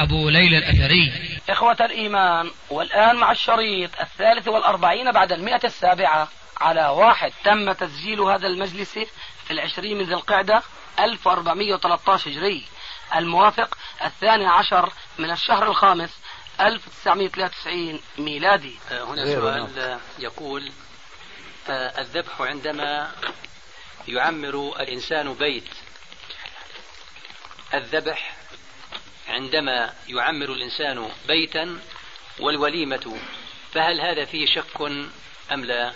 أبو ليلى الأثري. إخوة الإيمان والآن مع الشريط الثالث والأربعين بعد المئة السابعة. على واحد تم تسجيل هذا المجلس في العشرين من ذي القعدة 1413 هجري. الموافق الثاني عشر من الشهر الخامس 1993 ميلادي. هنا سؤال يقول الذبح عندما يعمر الإنسان بيت الذبح عندما يعمر الإنسان بيتا والوليمة فهل هذا فيه شك أم لا؟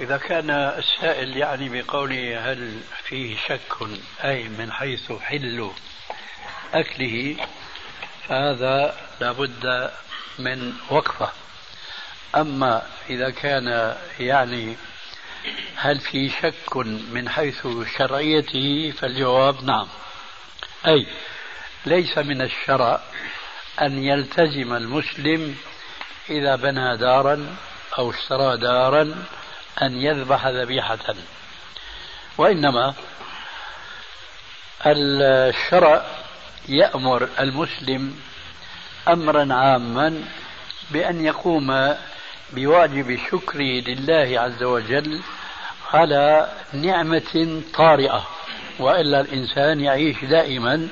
إذا كان السائل يعني بقوله هل فيه شك أي من حيث حل أكله فهذا لابد من وقفة. أما إذا كان يعني هل في شك من حيث شرعيته فالجواب نعم. أي ليس من الشرع أن يلتزم المسلم إذا بنى دارا أو اشترى دارا أن يذبح ذبيحة. وإنما الشرع يأمر المسلم أمرا عاما بأن يقوم بواجب الشكر لله عز وجل على نعمة طارئة. وإلا الإنسان يعيش دائما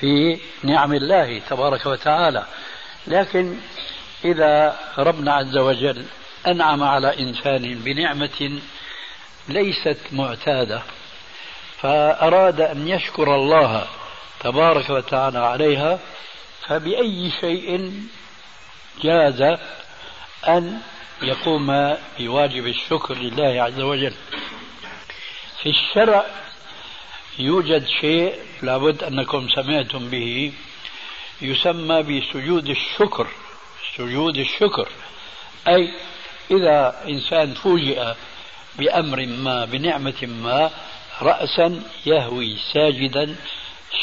في نعم الله تبارك وتعالى. لكن إذا ربنا عز وجل أنعم على إنسان بنعمة ليست معتادة فأراد أن يشكر الله تبارك وتعالى عليها فبأي شيء جاز أن يقوم بواجب الشكر لله عز وجل. في الشرع يوجد شيء لابد أنكم سمعتم به يسمى بسجود الشكر سجود الشكر. أي إذا إنسان فوجئ بأمر ما بنعمة ما رأسا يهوي ساجدا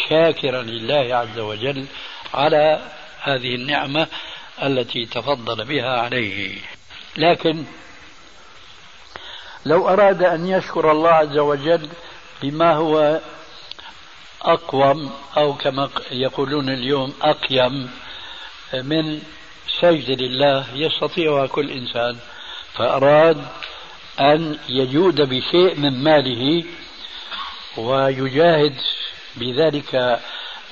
شاكرا لله عز وجل على هذه النعمة التي تفضل بها عليه. لكن لو أراد أن يشكر الله عز وجل بما هو أقوم أو كما يقولون اليوم أقيم من سجد لله يستطيعها كل إنسان فأراد أن يجود بشيء من ماله ويجاهد بذلك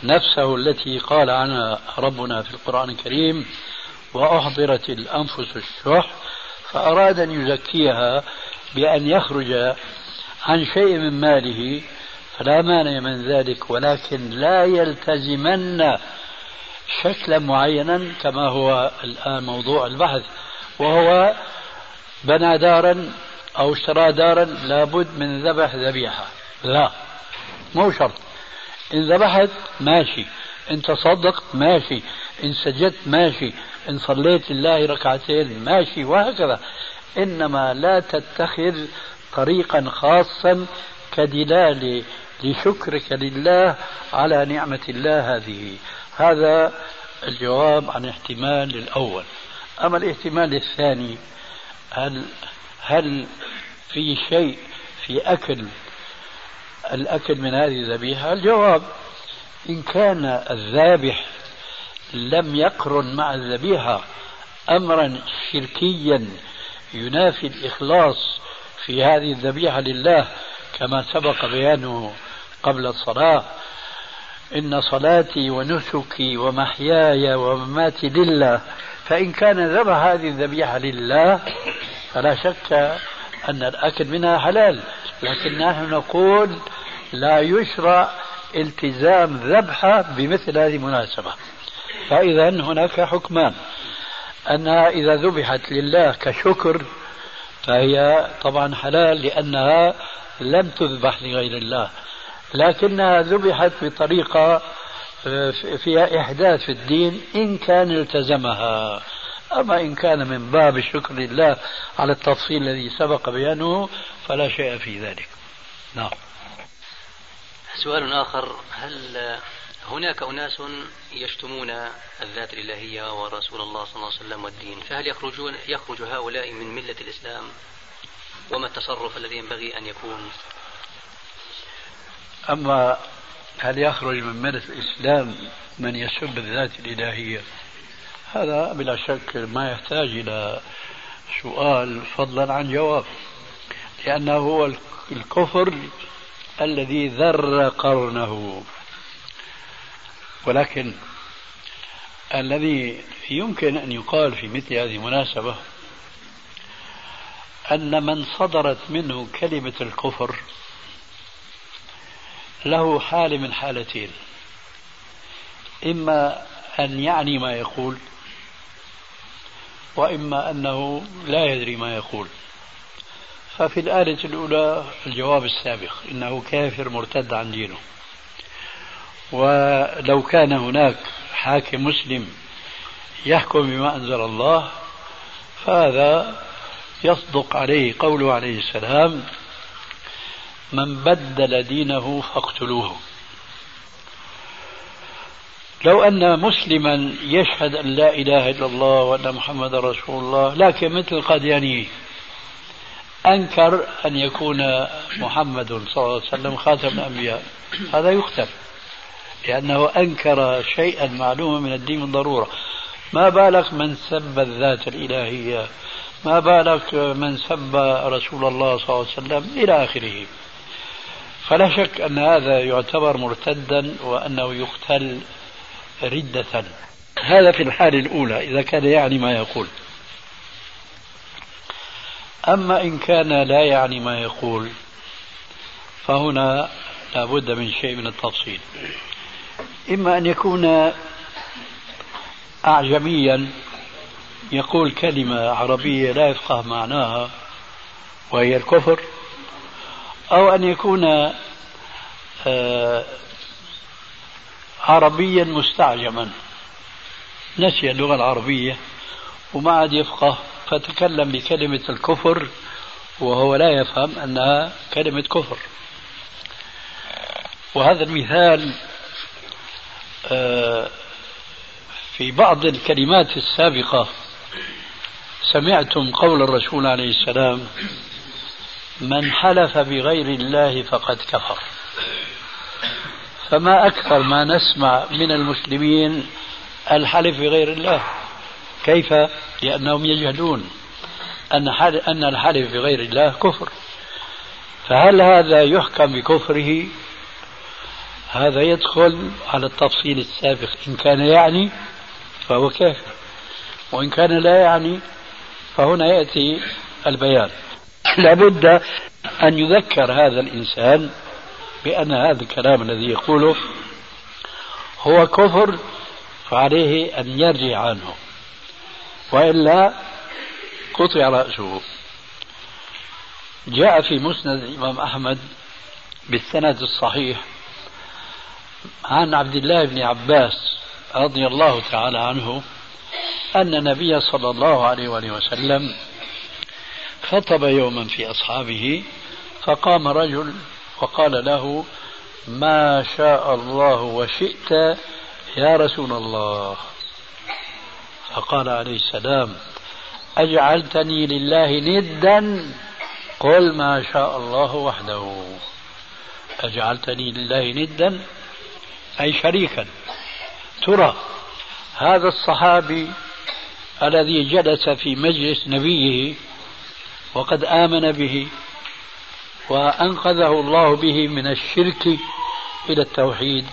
نفسه التي قال عنها ربنا في القرآن الكريم وأحضرت الأنفس الشح فأراد أن يزكيها بأن يخرج عن شيء من ماله فلا مانع من ذلك ولكن لا يلتزمن شكلا معينا كما هو الآن موضوع البحث وهو بنى دارا أو اشترى دارا لابد من ذبح ذبيحة. لا مو شرط. إن ذبحت ماشي إن تصدقت ماشي إن سجدت ماشي إن صليت لله ركعتين ماشي وهكذا. إنما لا تتخذ طريقا خاصا كدلالة لشكرك لله على نعمة الله هذه. هذا الجواب عن احتمال الأول. أما الاحتمال الثاني هل هل في شيء في أكل الأكل من هذه الذبيحة؟ الجواب إن كان الذابح لم يقرن مع الذبيحة أمرا شركيا ينافي الإخلاص في هذه الذبيحة لله كما سبق بيانه قبل الصلاة. إن صلاتي ونسكي ومحياي ومماتي لله. فإن كان ذبح هذه الذبيحة لله فلا شك أن الأكل منها حلال. لكن نحن نقول لا يشرع التزام ذبحة بمثل هذه المناسبة. فإذا هناك حكمان. أنها إذا ذبحت لله كشكر فهي طبعا حلال لأنها لم تذبح لغير الله. لكنها ذبحت بطريقة فيها إحداث في الدين إن كان التزمها. أما إن كان من باب شكر لله على التفصيل الذي سبق بيانه فلا شيء في ذلك. نعم. سؤال آخر هل هناك أناس يشتمون الذات الإلهية ورسول الله صلى الله عليه وسلم والدين فهل يخرجون يخرج هؤلاء من ملة الإسلام؟ وما التصرف الذي ينبغي أن يكون؟ أما هل يخرج من ملة الإسلام من يسب الذات الإلهية؟ هذا بلا شك ما يحتاج إلى سؤال فضلا عن جواب لأنه هو الكفر الذي ذر قرنه. ولكن الذي يمكن أن يقال في مثل هذه المناسبة أن من صدرت منه كلمة الكفر له حال من حالتين. إما أن يعني ما يقول وإما أنه لا يدري ما يقول. ففي الآلة الأولى الجواب السابق إنه كافر مرتد عن دينه. ولو كان هناك حاكم مسلم يحكم بما أنزل الله فهذا يصدق عليه قوله عليه السلام من بدل دينه فاقتلوه. لو أن مسلما يشهد أن لا إله إلا الله وأن محمد رسول الله لكن مثل القادياني أنكر أن يكون محمد صلى الله عليه وسلم خاتم الأنبياء هذا يقتل. لأنه أنكر شيئا معلوما من الدين بالضرورة ما بالك من سب الذات الإلهية؟ ما بالك من سب رسول الله صلى الله عليه وسلم إلى آخره؟ فلا شك أن هذا يعتبر مرتدا وأنه يقتل ردة. هذا في الحالة الأولى إذا كان يعني ما يقول. أما إن كان لا يعني ما يقول فهنا لابد من شيء من التفصيل. إما أن يكون أعجميا يقول كلمة عربية لا يفقه معناها وهي الكفر أو أن يكون آه، عربيا مستعجما. نسي اللغة العربية وما عاد يفقه فتكلم بكلمة الكفر وهو لا يفهم أنها كلمة كفر. وهذا المثال في بعض الكلمات السابقة سمعتم قول الرسول عليه السلام من حلف بغير الله فقد كفر فما أكثر ما نسمع من المسلمين الحلف بغير الله كيف؟ لأنهم يجهلون أن أن الحلف بغير الله كفر فهل هذا يحكم بكفره؟ هذا يدخل على التفصيل السابق. إن كان يعني فهو كافر. وإن كان لا يعني فهنا يأتي البيان. لابد أن يذكر هذا الإنسان بأن هذا الكلام الذي يقوله هو كفر فعليه أن يرجع عنه. وإلا قطع رأسه. جاء في مسند الإمام أحمد بالسند الصحيح عن عبد الله بن عباس رضي الله تعالى عنه أن النبي صلى الله عليه وآله وسلم خطب يوما في أصحابه فقام رجل وقال له ما شاء الله وشئت يا رسول الله. فقال عليه السلام أجعلتني لله ندا؟ قل ما شاء الله وحده. أجعلتني لله ندا؟ أي شريكا. ترى هذا الصحابي الذي جلس في مجلس نبيه وقد آمن به وأنقذه الله به من الشرك إلى التوحيد.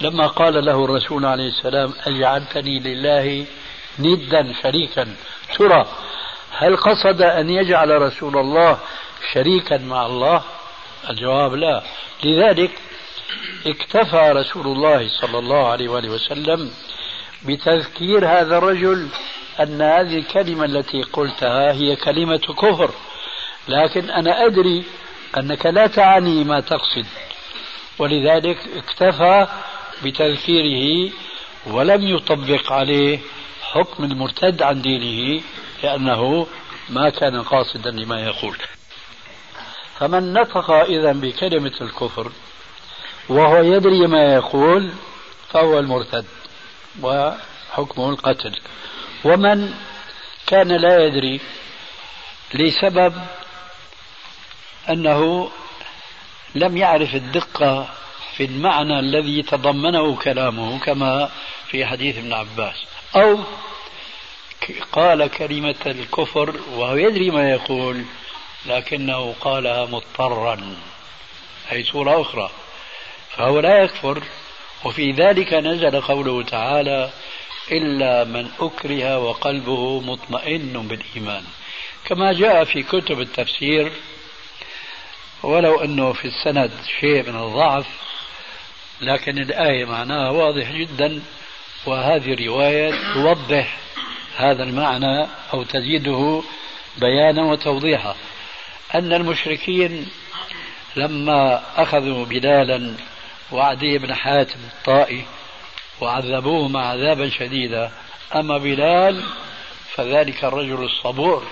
لما قال له الرسول عليه السلام أجعلتني لله ندا شريكا. ترى هل قصد أن يجعل رسول الله شريكا مع الله؟ الجواب لا. لذلك اكتفى رسول الله صلى الله عليه وآله وسلم بتذكير هذا الرجل أن هذه الكلمة التي قلتها هي كلمة كفر. لكن أنا أدري أنك لا تعني ما تقصد. ولذلك اكتفى بتذكيره ولم يطبق عليه حكم المرتد عن دينه لأنه ما كان قاصدا لما يقول. فمن نطق إذا بكلمة الكفر وهو يدري ما يقول فهو المرتد وحكمه القتل. ومن كان لا يدري لسبب أنه لم يعرف الدقة في المعنى الذي تضمنه كلامه كما في حديث ابن عباس. أو قال كلمة الكفر وهو يدري ما يقول لكنه قالها مضطرا أي صورة أخرى. فهو لا يكفر. وفي ذلك نزل قوله تعالى إلا من أكره وقلبه مطمئن بالإيمان. كما جاء في كتب التفسير ولو أنه في السند شيء من الضعف لكن الآية معناها واضح جدا وهذه الرواية توضح هذا المعنى أو تزيده بيانا وتوضيحا. أن المشركين لما أخذوا بلالا وعدي بن حاتم الطائي وعذبوهما عذابا شديدا. أما بلال فذلك الرجل الصبور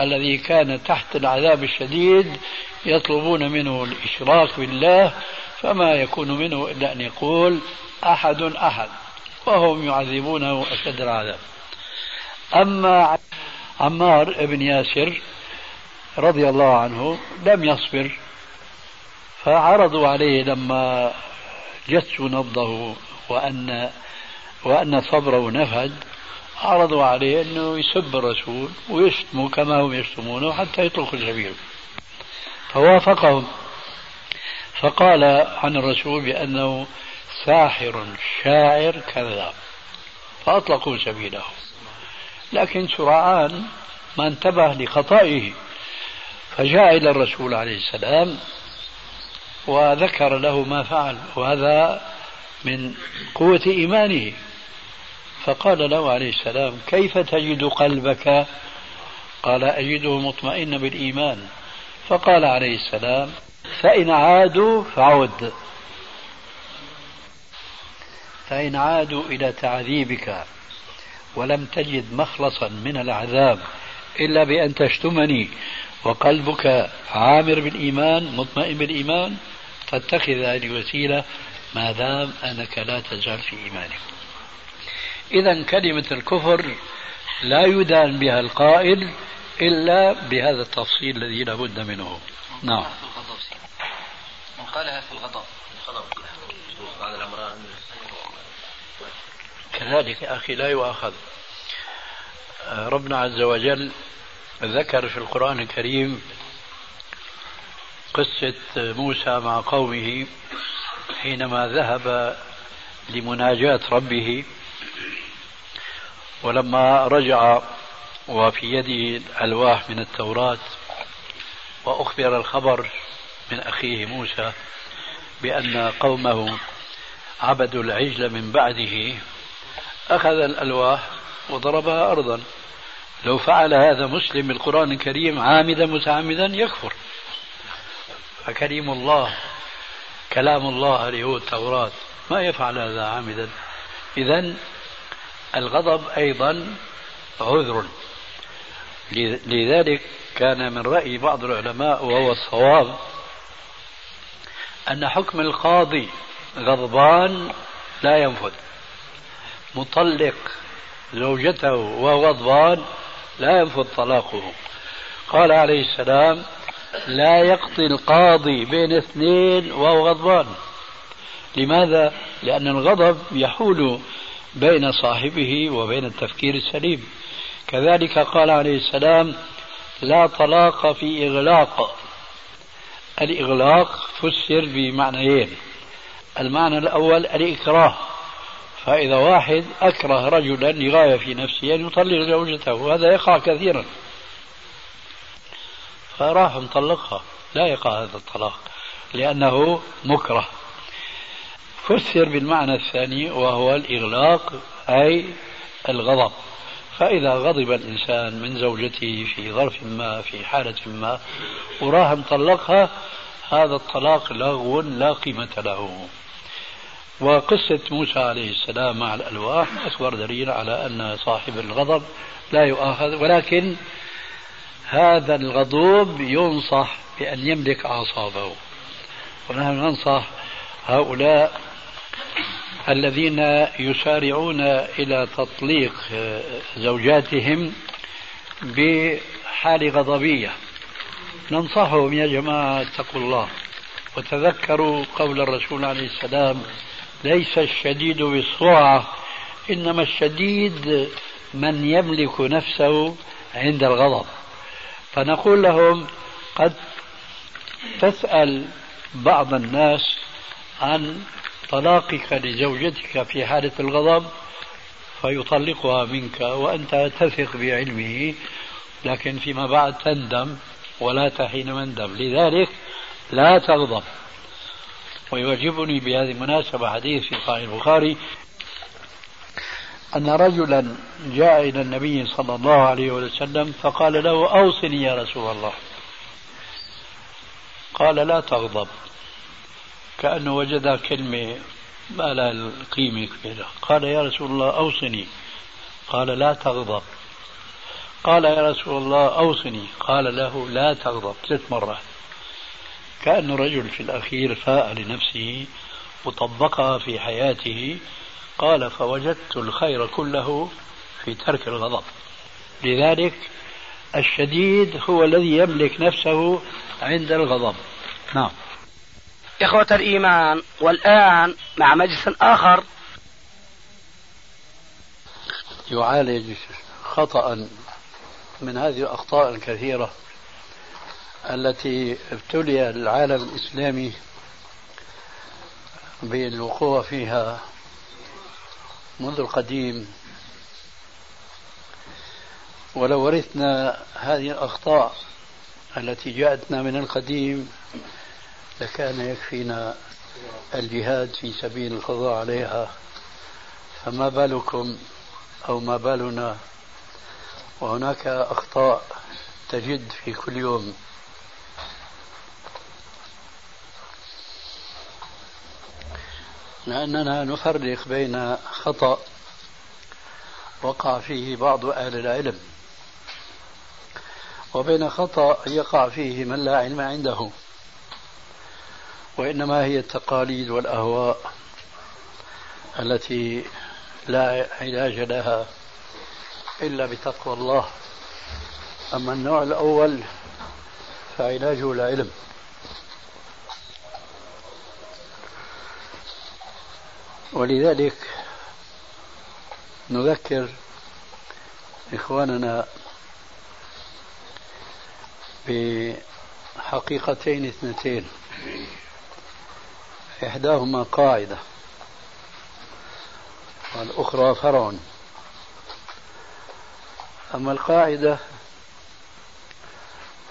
الذي كان تحت العذاب الشديد يطلبون منه الإشراك بالله فما يكون منه إلا أن يقول أحد أحد وهم يعذبونه أشد العذاب. أما عمار بن ياسر رضي الله عنه لم يصبر فعرضوا عليه لما جسوا نبضه وأن وأن صبره نفد عرضوا عليه أنه يسب الرسول ويشتمه كما هم يشتمونه حتى يطلق الجميع فوافقهم. فقال عن الرسول بأنه ساحر شاعر كذاب فأطلقوا سبيله. لكن سرعان ما انتبه لخطئه فجاء إلى الرسول عليه السلام وذكر له ما فعل وهذا من قوة إيمانه. فقال له عليه السلام كيف تجد قلبك؟ قال أجده مطمئن بالإيمان. فقال عليه السلام فإن عادوا فعد. فإن عادوا إلى تعذيبك ولم تجد مخلصا من العذاب إلا بأن تشتمني وقلبك عامر بالإيمان مطمئن بالإيمان فاتخذ هذه الوسيلة ما دام أنك لا تزال في إيمانك. إذا كلمة الكفر لا يدان بها القائل إلا بهذا التفصيل الذي لا بد منه. نعم. من قالها في الغضب. بعد العمران كذلك يا أخي لا يؤاخذ. ربنا عز وجل ذكر في القرآن الكريم قصة موسى مع قومه حينما ذهب لمناجاة ربه ولما رجع وفي يده الألواح من التوراة وأخبر الخبر من أخيه موسى بأن قومه عبدوا العجل من بعده أخذ الألواح وضربها أرضا. لو فعل هذا مسلم بالقرآن الكريم عامدا متعمدا يكفر. فكريم الله كلام الله اللي هو التوراة. ما يفعل هذا عامدا. إذا الغضب أيضا عذر. لذلك كان من رأي بعض العلماء وهو الصواب أن حكم القاضي غضبان لا ينفذ. مطلق زوجته وهو غضبان لا ينفذ طلاقه. قال عليه السلام لا يقضي القاضي بين اثنين وهو غضبان. لماذا؟ لأن الغضب يحول بين صاحبه وبين التفكير السليم. كذلك قال عليه السلام لا طلاق في إغلاق. الإغلاق فسر بمعنيين. المعنى الأول الإكراه. فإذا واحد أكره رجلا لغاية في نفسه أن يطلق زوجته وهذا يقع كثيرا. فراح مطلقها لا يقع هذا الطلاق لأنه مكره. فسر بالمعنى الثاني وهو الإغلاق أي الغضب. فإذا غضب الإنسان من زوجته في ظرف ما في حالة ما وراح مطلقها هذا الطلاق لغو لا قيمة له. وقصة موسى عليه السلام مع الألواح أكبر دليل على أن صاحب الغضب لا يؤاخذ ولكن هذا الغضوب ينصح بأن يملك أعصابه. ونحن ننصح هؤلاء الذين يسارعون إلى تطليق زوجاتهم بحال غضبية. ننصحهم يا جماعة اتقوا الله وتذكروا قول الرسول عليه السلام ليس الشديد بالسرعة إنما الشديد من يملك نفسه عند الغضب. فنقول لهم قد تسأل بعض الناس عن طلاقك لزوجتك في حالة الغضب فيطلقها منك وأنت تثق بعلمه لكن فيما بعد تندم ولا تحين مندم لذلك لا تغضب. ويعجبني بهذه المناسبة حديث في صحيح البخاري أن رجلا جاء إلى النبي صلى الله عليه وسلم فقال له أوصني يا رسول الله. قال لا تغضب. كأنه وجد كلمة ما لها القيمة كبيرة. قال يا رسول الله أوصني. قال لا تغضب. قال يا رسول الله أوصني. قال له لا تغضب. ثلاث مرات. كأن الرجل في الأخير فاء لنفسه وطبقها في حياته قال فوجدت الخير كله في ترك الغضب. لذلك الشديد هو الذي يملك نفسه عند الغضب. نعم. إخوة الإيمان والآن مع مجلس آخر. يعالج خطأ من هذه الأخطاء الكثيرة. التي ابتلي العالم الإسلامي بالوقوع فيها منذ القديم. ولو ورثنا هذه الأخطاء التي جاءتنا من القديم لكان يكفينا الجهاد في سبيل القضاء عليها. فما بالكم أو ما بالنا؟ وهناك أخطاء تجد في كل يوم. لأننا نفرق بين خطأ وقع فيه بعض أهل العلم وبين خطأ يقع فيه من لا علم عنده وإنما هي التقاليد والأهواء التي لا علاج لها إلا بتقوى الله. أما النوع الأول فعلاجه العلم. ولذلك نذكر إخواننا بحقيقتين اثنتين. إحداهما قاعدة والأخرى فرع أما القاعدة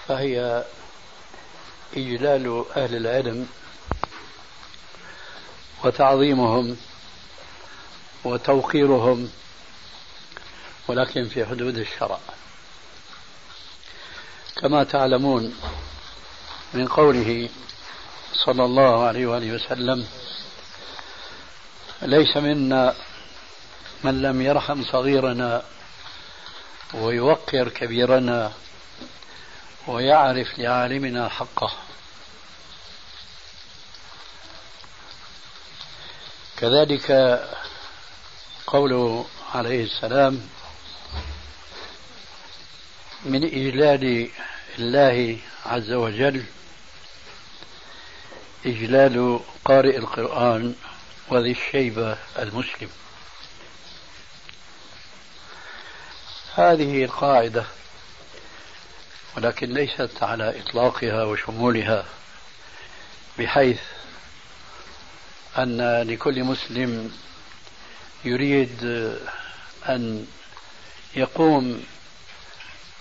فهي إجلال أهل العلم وتعظيمهم وتوقيرهم ولكن في حدود الشرع. كما تعلمون من قوله صلى الله عليه وآله وسلم ليس منا من لم يرحم صغيرنا ويوقر كبيرنا ويعرف لعالمنا حقه. كذلك قوله عليه السلام من إجلال الله عز وجل إجلال قارئ القرآن وذي الشيبة المسلم. هذه القاعدة ولكن ليست على إطلاقها وشمولها بحيث أن لكل مسلم يريد أن يقوم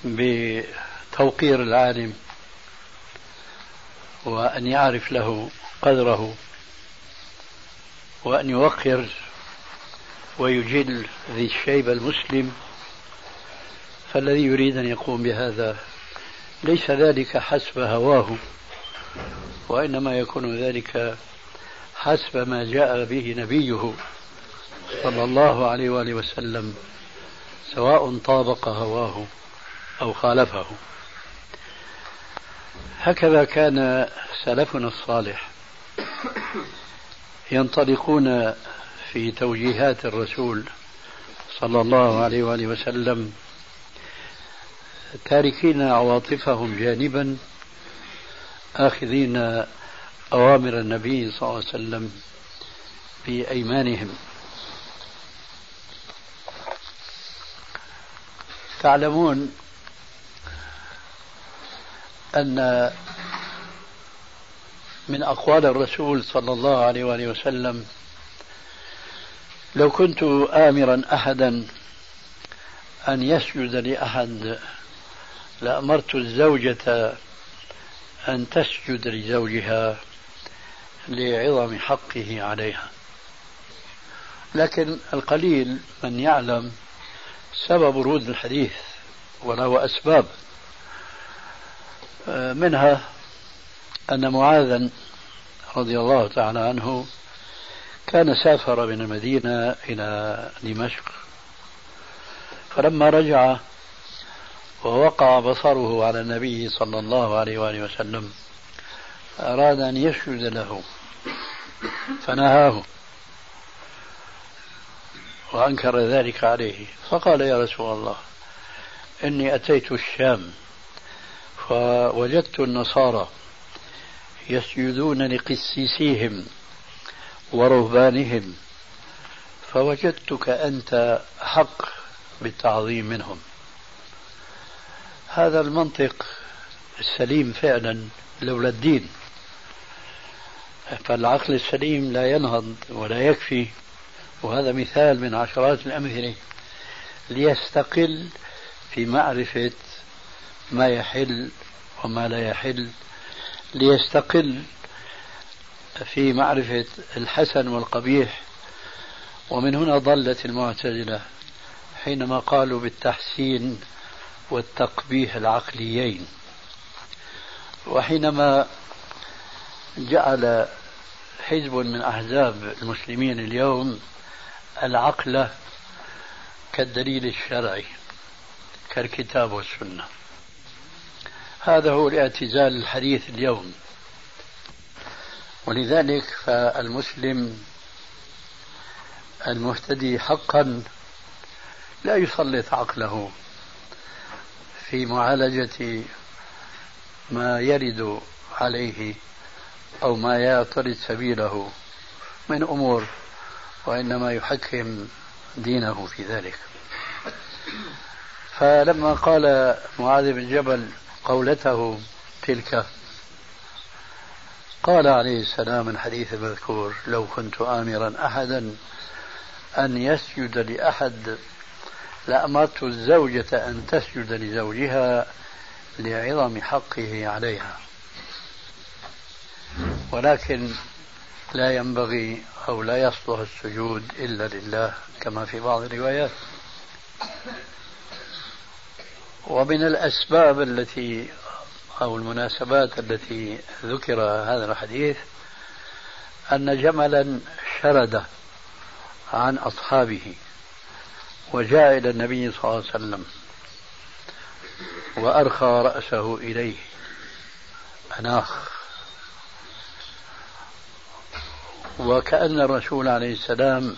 بتوقير العالم وأن يعرف له قدره وأن يوقر ويجل ذي الشيب المسلم فالذي يريد أن يقوم بهذا ليس ذلك حسب هواه وإنما يكون ذلك حسب ما جاء به نبيه. صلى الله عليه وآله وسلم سواء طابق هواه أو خالفه. هكذا كان سلفنا الصالح ينطلقون في توجيهات الرسول صلى الله عليه وآله وسلم تاركين عواطفهم جانبا آخذين أوامر النبي صلى الله عليه وسلم بأيمانهم. تعلمون أن من أقوال الرسول صلى الله عليه وآله وسلم لو كنت آمرا أحدا أن يسجد لأحد لأمرت الزوجة أن تسجد لزوجها لعظم حقه عليها. لكن القليل من يعلم سبب ورود الحديث وله أسباب. منها أن معاذا رضي الله تعالى عنه كان سافر من المدينة إلى دمشق فلما رجع ووقع بصره على النبي صلى الله عليه وآله وسلم أراد أن يسجد له فنهاه. وأنكر ذلك عليه. فقال يا رسول الله إني أتيت الشام فوجدت النصارى يسجدون لقسيسيهم ورهبانهم فوجدتك أنت حق بالتعظيم منهم. هذا المنطق السليم فعلا لولا الدين. فالعقل السليم لا ينهض ولا يكفي وهذا مثال من عشرات الأمثلة ليستقل في معرفة ما يحل وما لا يحل ليستقل في معرفة الحسن والقبيح ومن هنا ضلت المعتزلة حينما قالوا بالتحسين والتقبيح العقليين. وحينما جعل حزب من أحزاب المسلمين اليوم العقل كالدليل الشرعي كالكتاب والسنة. هذا هو الاعتزال الحديث اليوم. ولذلك فالمسلم المهتدي حقا لا يسلط عقله في معالجة ما يرد عليه أو ما يعترض سبيله من أمور وإنما يحكم دينه في ذلك. فلما قال معاذ بن جبل قولته تلك قال عليه السلام الحديث المذكور لو كنت آمرا أحدا أن يسجد لأحد لأمرت الزوجة أن تسجد لزوجها لعظم حقه عليها. ولكن لا ينبغي أو لا يصلح السجود إلا لله كما في بعض الروايات. ومن الأسباب التي أو المناسبات التي ذكر هذا الحديث أن جملا شرد عن أصحابه وجاء إلى النبي صلى الله عليه وسلم وأرخى رأسه إليه أناخ. وكأن الرسول عليه السلام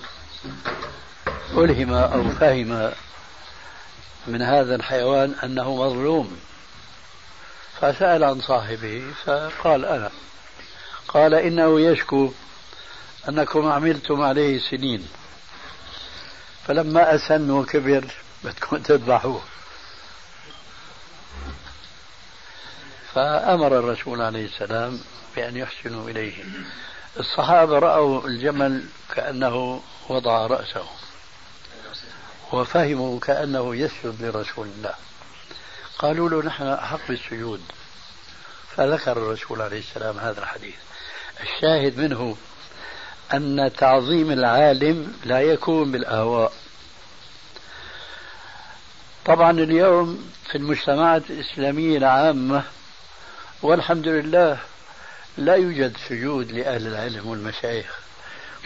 ألهم أو فهم من هذا الحيوان أنه مظلوم. فسأل عن صاحبه فقال أنا. قال إنه يشكو أنكم عملتم عليه سنين. فلما أسن وكبر بدكم تذبحوه. فأمر الرسول عليه السلام بأن يحسنوا إليه. الصحابة رأوا الجمل كأنه وضع رأسه وفهموا كأنه يسجد لرسول الله. قالوا له نحن أحق بالسجود. فذكر الرسول عليه السلام هذا الحديث. الشاهد منه أن تعظيم العالم لا يكون بالأهواء. طبعا اليوم في المجتمعات الإسلامية العامة والحمد لله لا يوجد سجود لأهل العلم والمشايخ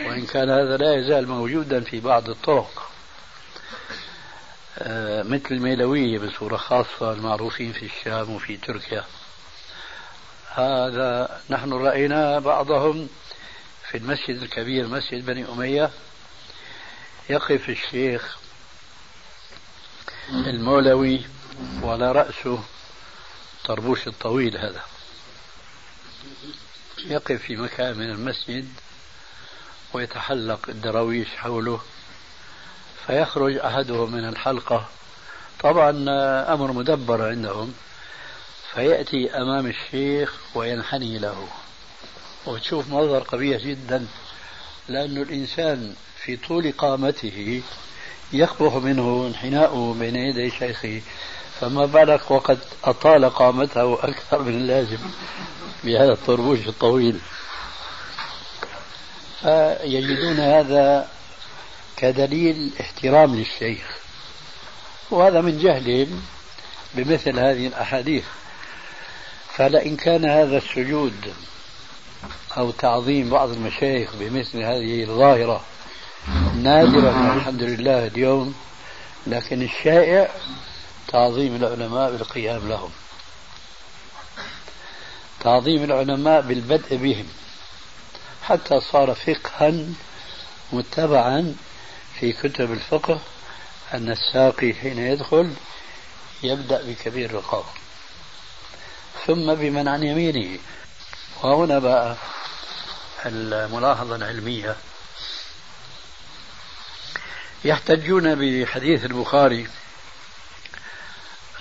وإن كان هذا لا يزال موجودا في بعض الطرق. آه، مثل الميلوية بصورة خاصة المعروفين في الشام وفي تركيا. هذا نحن رأينا بعضهم في المسجد الكبير مسجد بني أمية. يقف الشيخ المولوي وعلى رأسه طربوش الطويل هذا. يقف في مكان من المسجد ويتحلق الدراويش حوله فيخرج أحدهم من الحلقة. طبعا أمر مدبر عندهم فيأتي أمام الشيخ وينحني له. وتشوف منظر قبيح جدا لأن الإنسان في طول قامته يقبح منه انحناؤه بين يدي شيخه. فما بالك وقد أطال قامته أكثر من اللازم بهذا الطربوش الطويل. فيجدون هذا كدليل احترام للشيخ. وهذا من جهلهم بمثل هذه الأحاديث. فلئن كان هذا السجود أو تعظيم بعض المشايخ بمثل هذه الظاهرة نادرة الحمد لله اليوم لكن الشائع تعظيم العلماء بالقيام لهم. تعظيم العلماء بالبدء بهم. حتى صار فقها متبعا في كتب الفقه أن الساقي حين يدخل يبدأ بكبير القوم ثم بمن عن يمينه. وهنا بقى الملاحظة العلمية. يحتجون بحديث البخاري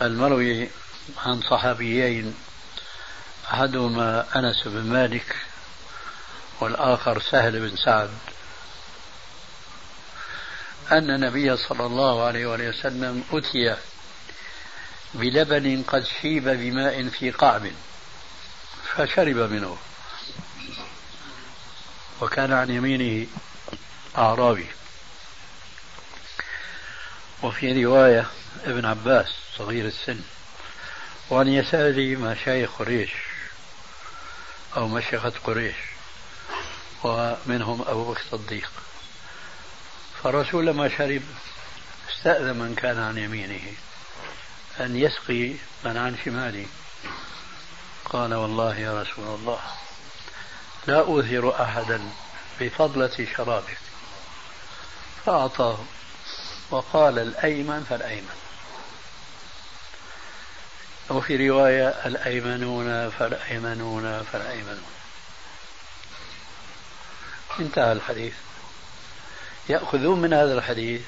المروي عن صحابيين أحدهما أنس بن مالك والآخر سهل بن سعد. أن النبي صلى الله عليه وسلم أتي بلبن قد شيب بماء في قعب فشرب منه وكان عن يمينه أعرابي. وفي رواية ابن عباس صغير السن وعن يساره مشايخ قريش أو مشيخة قريش ومنهم أبو بكر الصديق. فالرسول لما شرب استأذن من كان عن يمينه أن يسقي من عن شماله. قال والله يا رسول الله لا أوثر أحدا بفضلة شرابك. فأعطاه. وقال الأيمن فالأيمن. وفي رواية الأيمنون فالأيمنون فالأيمنون. انتهى الحديث. يأخذون من هذا الحديث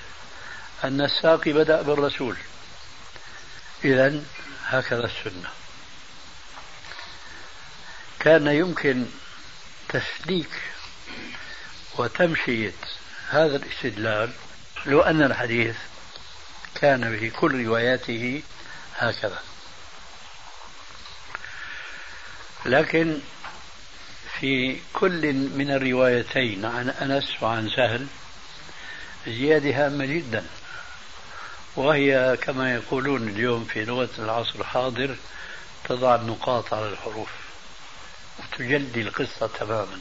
أن الساقي بدأ بالرسول. إذا هكذا السنة. كان يمكن تسليك وتمشية هذا الاستدلال لو أن الحديث كان في كل رواياته هكذا. لكن في كل من الروايتين عن أنس وعن سهل زيادة هامة جدا. وهي كما يقولون اليوم في لغة العصر الحاضر تضع النقاط على الحروف وتجلي القصة تماما.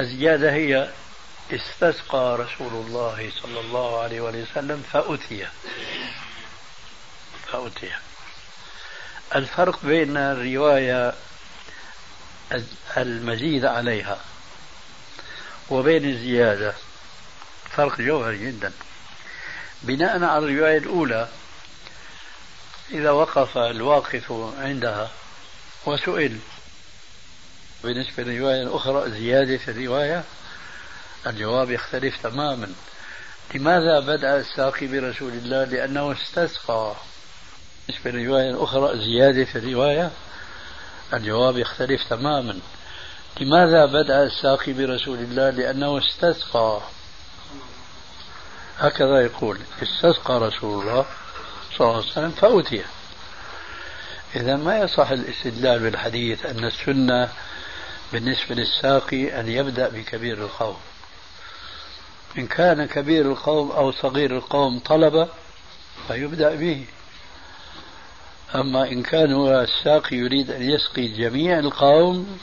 الزيادة هي استسقى رسول الله صلى الله عليه وسلم فأتي. فأتي. الفرق بين الرواية المزيد عليها وبين الزيادة فرق جوهري جدا. بناء على الرواية الأولى إذا وقف الواقف عندها وسئل. بالنسبة للرواية الأخرى زيادة في الرواية الجواب يختلف تماما. لماذا بدأ الساقي برسول الله؟ لأنه استسقى. بالنسبة للرواية الأخرى زيادة في الرواية؟ الجواب يختلف تماما. لماذا بدأ الساقي برسول الله؟ لأنه استسقى. هكذا يقول استسقى رسول الله صلى الله عليه وسلم فأتي إذا ما يصح الاستدلال بالحديث أن السنة بالنسبة للساقي أن يبدأ بكبير القوم إن كان كبير القوم أو صغير القوم طلب فيبدأ به. أما إن كان هو الساقي يريد أن يسقي جميع القوم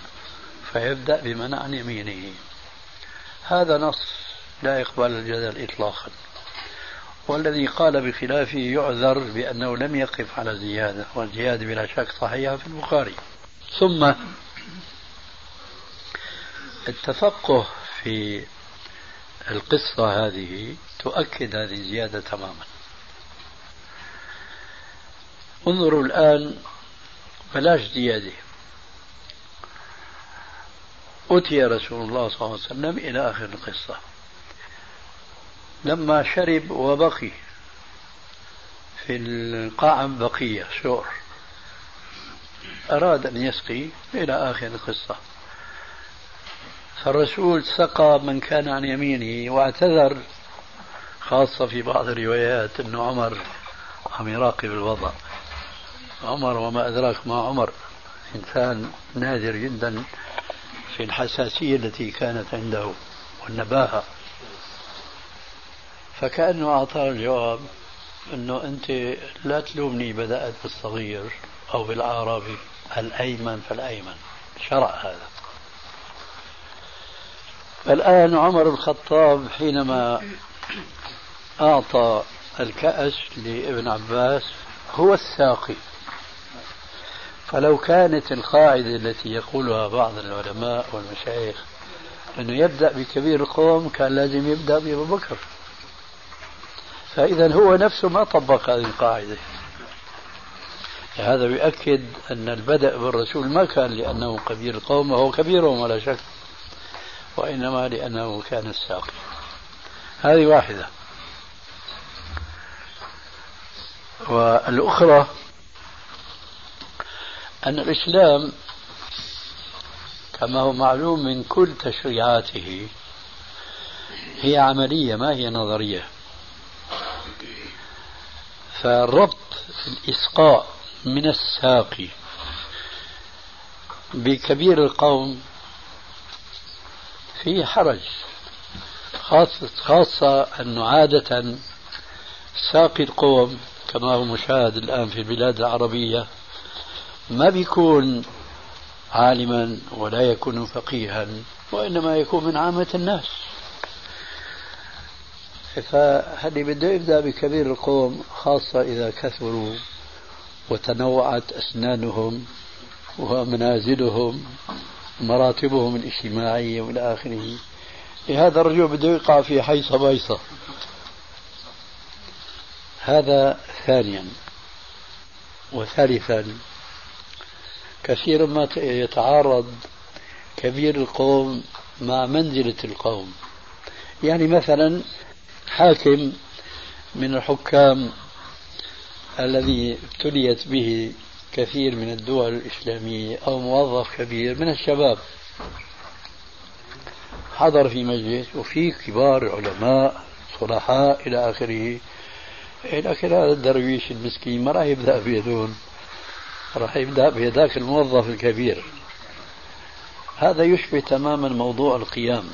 فيبدأ بمن عن يمينه. هذا نص لا يقبل الجدل إطلاقا. والذي قال بخلافه يعذر بأنه لم يقف على زيادة والزيادة بلا شك صحيحة في البخاري. ثم التفقه في القصة هذه تؤكد هذه الزيادة تماما. انظروا الآن بلاش زيادة. أتي رسول الله صلى الله عليه وسلم إلى آخر القصة. لما شرب وبقي في القاع بقية شور أراد أن يسقي إلى آخر القصة. فالرسول سقى من كان عن يمينه واعتذر خاصة في بعض الروايات أن عمر عم يراقب الوضع. عمر وما أدراك ما عمر إنسان نادر جدا في الحساسية التي كانت عنده والنباهة. فكأنه أعطاه الجواب أنه أنت لا تلومني بدأت بالصغير أو بالأعرابي الأيمن فالأيمن. شرع هذا. الآن عمر الخطاب حينما أعطى الكأس لابن عباس هو الساقي. فلو كانت القاعدة التي يقولها بعض العلماء والمشايخ أنه يبدأ بكبير القوم كان لازم يبدأ بأبو بكر. فإذا هو نفسه ما طبق هذه القاعدة. هذا يؤكد أن البدء بالرسول ما كان لأنه كبير القوم وهو كبيرهم ولا شك. وإنما لأنه كان الساقي. هذه واحدة. والأخرى أن الإسلام كما هو معلوم من كل تشريعاته هي عملية ما هي نظرية. فربط الإسقاء من الساقي بكبير القوم فيه حرج خاصة, خاصة أنه عادة ساقي القوم كما هو مشاهد الآن في البلاد العربية ما بيكون عالما ولا يكون فقيها وإنما يكون من عامة الناس. فهل بده يبدأ بكبير القوم خاصة إذا كثروا وتنوعت أسنانهم ومنازلهم. مراتبهم الاجتماعية وإلى آخره. هذا الرجل بده يقع في حيصة بيصة. هذا ثانيا وثالثا كثيرا ما يتعارض كبير القوم مع منزلة القوم. يعني مثلا حاكم من الحكام الذي ابتليت به كثير من الدول الإسلامية أو موظف كبير من الشباب. حضر في مجلس وفي كبار علماء صلحاء إلى آخره. لكن هذا الدرويش المسكين ما راح يبدأ بيدون راح يبدأ بهذاك الموظف الكبير. هذا يشبه تماما موضوع القيام.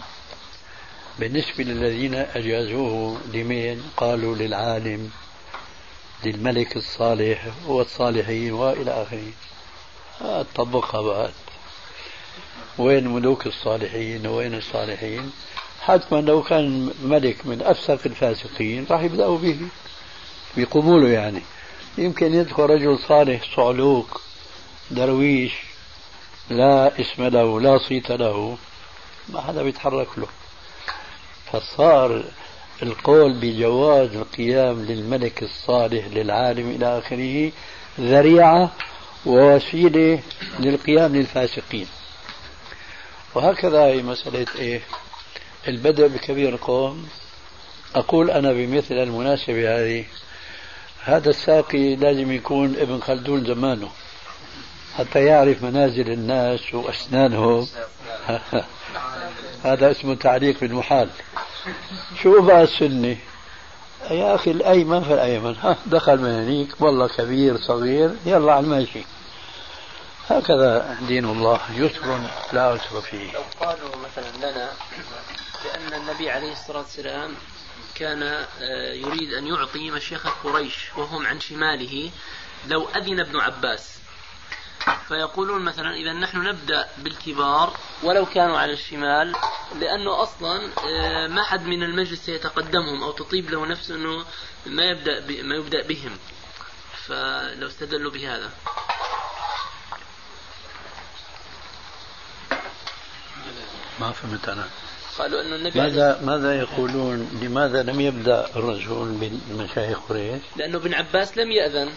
بالنسبة للذين أجازوه لمين؟ قالوا للعالم. للملك الصالح والصالحين وإلى آخره. طبقها بعد. وين ملوك الصالحين وين الصالحين؟ حتما لو كان ملك من أفسق الفاسقين راح يبدأوا به. بقبوله يعني. يمكن يدخل رجل صالح صعلوك درويش لا اسم له لا صيت له. ما حدا بيتحرك له. فصار القول بجواز القيام للملك الصالح للعالم إلى آخره ذريعة ووسيلة للقيام للفاسقين. وهكذا هي مسألة إيه؟ البدء بكبير القوم. أقول أنا بمثل المناسبة هذه هذا الساقي لازم يكون ابن خلدون زمانه حتى يعرف منازل الناس وأسنانهم. هذا اسمه تعليق بالمحال. شو بقى السنة يا أخي الأيمن فالأيمن. ها دخل من هنيك والله كبير صغير. يلا على الماشي. هكذا دين الله. يسر لا عسر فيه. لو قالوا مثلا لنا بأن النبي عليه الصلاة والسلام كان آه، يريد أن يعطي مشيخة قريش وهم عن شماله لو أذن ابن عباس. فيقولون مثلا إذا نحن نبدأ بالكبار ولو كانوا على الشمال لأنه أصلا آه، ما حد من المجلس سيتقدمهم أو تطيب له نفسه أنه ما يبدأ ما يبدأ بهم. فلو استدلوا بهذا. ما فهمت أنا. قالوا أنه النبي ماذا ماذا يقولون؟ لماذا لم يبدأ الرسول بمشايخ قريش؟ لأنه ابن عباس لم يأذن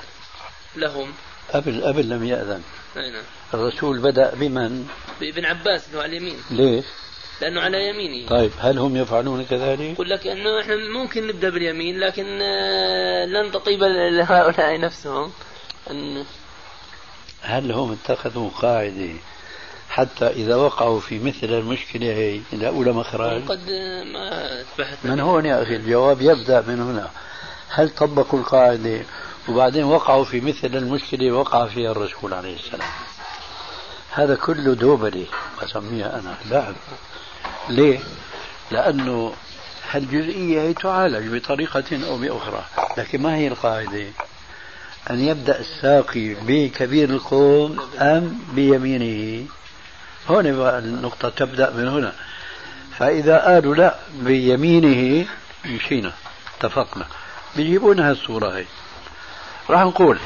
لهم. قبل قبل لم يأذن أي نعم الرسول بدأ بمن؟ بابن عباس اللي هو على اليمين ليش؟ لأنه على يمينه طيب هل هم يفعلون كذلك؟ يقول لك أنه إحنا ممكن نبدأ باليمين لكن آه، لن تطيب لهؤلاء نفسهم أن هل هم اتخذوا قاعدة حتى إذا وقعوا في مثل المشكلة هي يلاقوا لها مخرج؟ قد ما أتبحث من هون يا أخي الجواب يبدأ من هنا هل طبقوا القاعدة وبعدين وقعوا في مثل المشكلة وقع فيها الرسول عليه السلام. هذا كله دوبلي بسميها أنا لعب ليه؟ لأنه هالجزئية هي تعالج بطريقة أو بأخرى لكن ما هي القاعدة؟ أن يبدأ الساقي بكبير القوم أم بيمينه؟ هون النقطة تبدأ من هنا. فإذا قالوا لا بيمينه مشينا اتفقنا. بيجيبونها الصورة هي. راح نقول.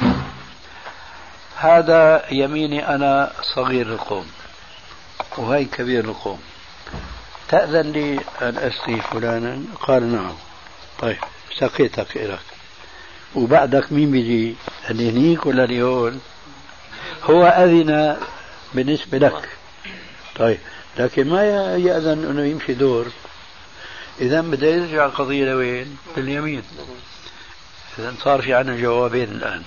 هذا يميني أنا صغير القوم وهي كبير القوم. تأذن لي أن أسقي فلانا؟ قال نعم. طيب سقيتك إليك. وبعدك مين بيجي؟ اللي هنيك ولا اللي هون؟ هو أذن بالنسبة لك. طيب لكن ما يأذن أنه يمشي دور. إذا بده يرجع القضية لوين؟ لليمين. إذا صار في عندنا جوابين الآن.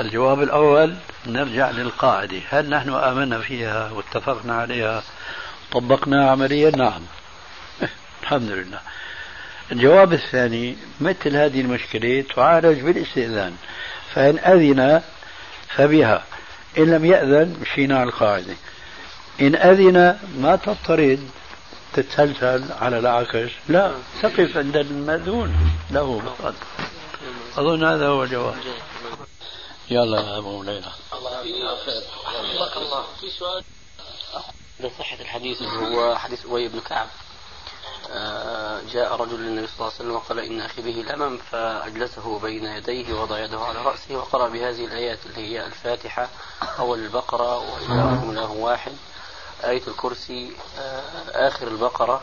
الجواب الأول نرجع للقاعدة. هل نحن آمنا فيها واتفقنا عليها؟ طبقناها عمليا؟ نعم. الحمد لله. الجواب الثاني مثل هذه المشكلة تعالج بالاستئذان فإن أذن فبها. إن لم يأذن مشينا على القاعدة. إن أذن ما تضطرد تتسلسل على العكس. لا تقف عند المأذون. له فقط أظن هذا هو الجواب. يلا يا أبو ليلى. الله الله في سؤال لصحة الحديث اللي هو حديث أبي بن كعب. آه، جاء رجل للنبي صلى الله عليه وسلم وقال إن أخي به لمم فأجلسه بين يديه ووضع يده على رأسه وقرأ بهذه الآيات اللي هي الفاتحة أول البقرة وإلهكم إله واحد. آية الكرسي آه، آخر البقرة